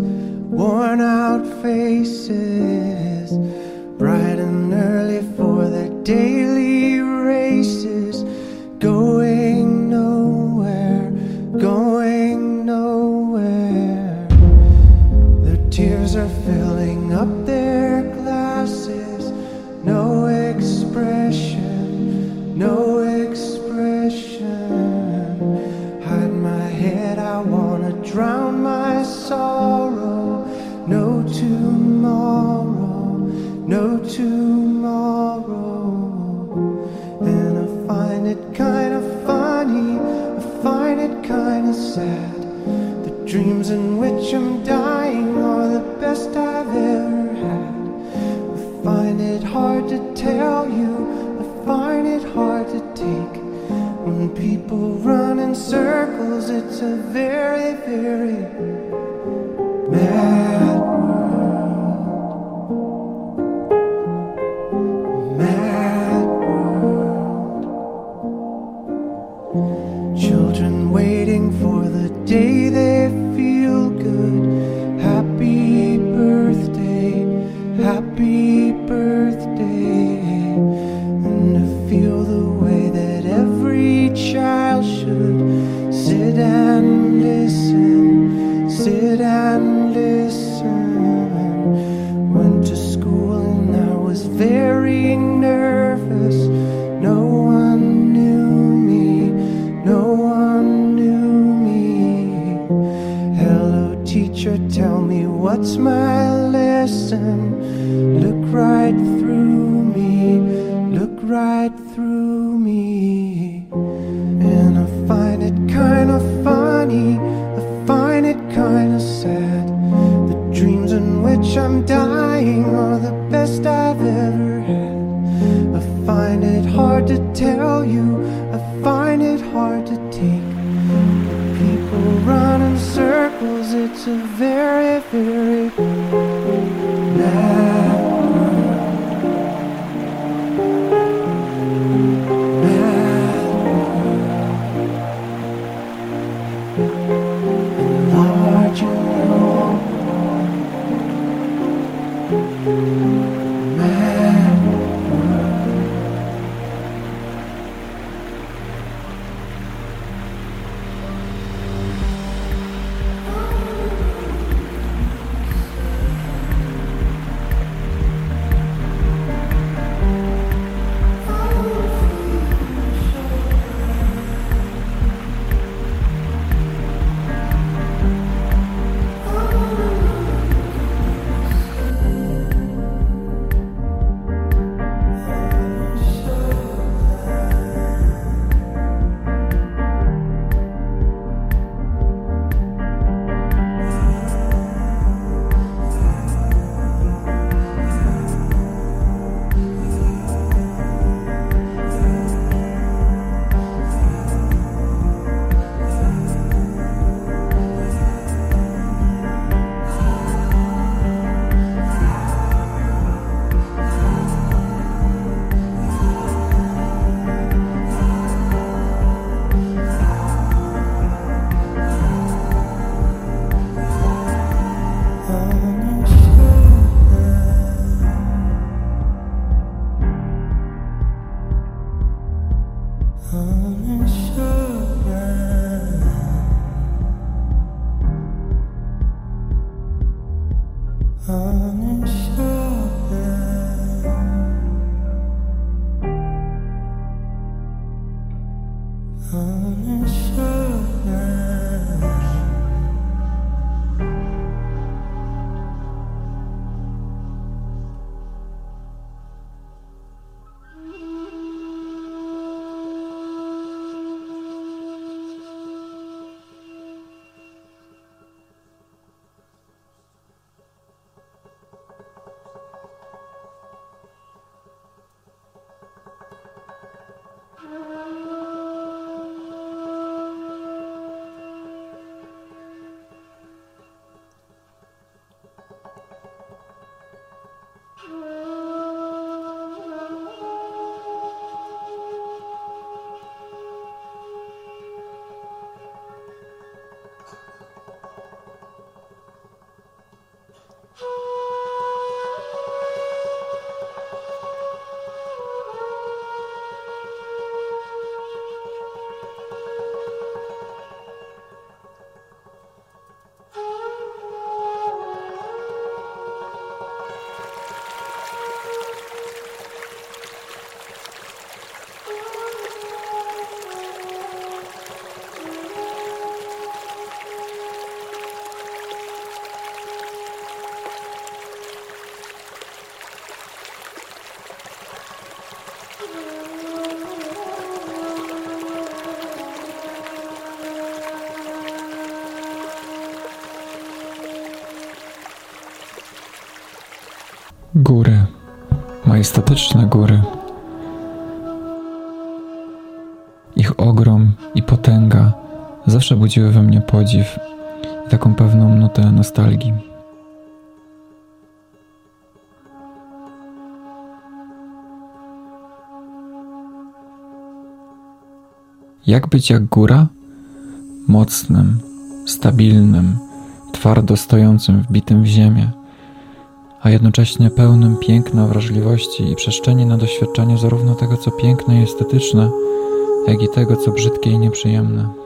worn out faces, bright and early for their daily races, going it kind of funny, I find it kind of sad. The dreams in which I'm dying are the best I've ever had. I find it hard to tell you, I find it hard to take. When people run in circles, it's a very, very mad what's my lesson. Look right through me, look right through me. And I find it kind of funny, I find it kind of sad. The dreams in which I'm dying are the best I've ever had. I find it hard to tell you, I find it hard to take. People run in circles, it's a Góry, majestatyczne góry. Ich ogrom i potęga zawsze budziły we mnie podziw i taką pewną nutę nostalgii. Jak być jak góra? Mocnym, stabilnym, twardo stojącym, wbitym w ziemię, a jednocześnie pełnym piękna, wrażliwości i przestrzeni na doświadczenie zarówno tego, co piękne i estetyczne, jak i tego, co brzydkie i nieprzyjemne.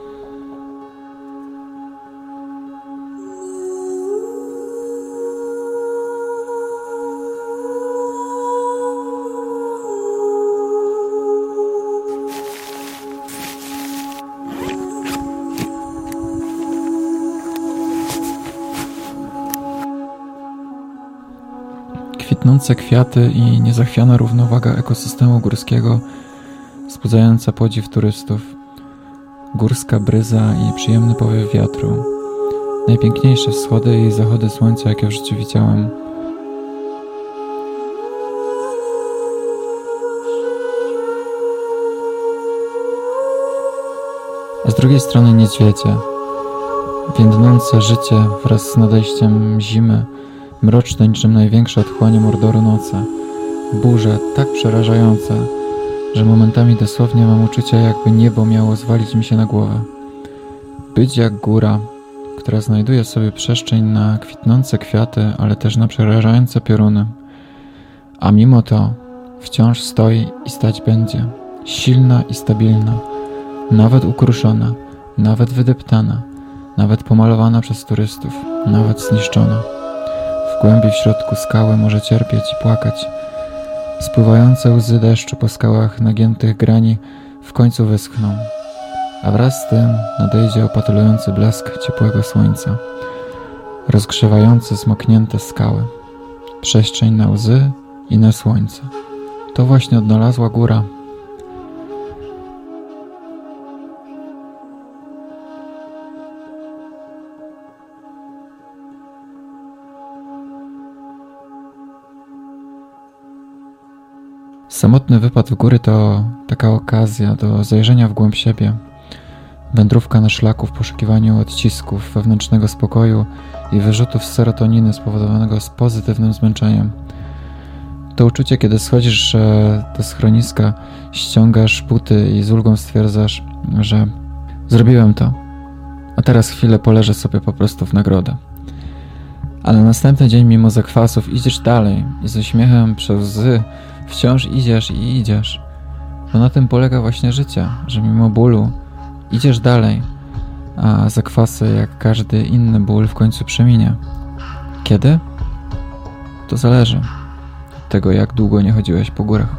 Kwitnące kwiaty i niezachwiana równowaga ekosystemu górskiego, wzbudzająca podziw turystów, górska bryza i przyjemny powiew wiatru, najpiękniejsze wschody i zachody słońca, jakie w życiu widziałem. A z drugiej strony niedźwiedzie, więdnące życie wraz z nadejściem zimy, mroczne niczym największe otchłanie mordoru noce, burze tak przerażające, że momentami dosłownie mam uczucie, jakby niebo miało zwalić mi się na głowę. Być jak góra, która znajduje sobie przestrzeń na kwitnące kwiaty, ale też na przerażające pioruny. A mimo to wciąż stoi i stać będzie, silna i stabilna, nawet ukruszona, nawet wydeptana, nawet pomalowana przez turystów, nawet zniszczona. W głębi w środku skały może cierpieć i płakać. Spływające łzy deszczu po skałach nagiętych grani w końcu wyschną, a wraz z tym nadejdzie opatulujący blask ciepłego słońca, rozgrzewający zmoknięte skały, przestrzeń na łzy i na słońce. To właśnie odnalazła góra Samotny wypad w góry to taka okazja do zajrzenia w głąb siebie. Wędrówka na szlaku w poszukiwaniu odcisków wewnętrznego spokoju i wyrzutów serotoniny spowodowanego z pozytywnym zmęczeniem. To uczucie, kiedy schodzisz do schroniska, ściągasz buty i z ulgą stwierdzasz, że zrobiłem to, a teraz chwilę poleżę sobie po prostu w nagrodę. Ale następny dzień, mimo zakwasów, idziesz dalej i z uśmiechem przez łzy wciąż idziesz i idziesz. Bo na tym polega właśnie życie, że mimo bólu idziesz dalej, a zakwasy, jak każdy inny ból, w końcu przeminie. Kiedy? To zależy od tego, jak długo nie chodziłeś po górach.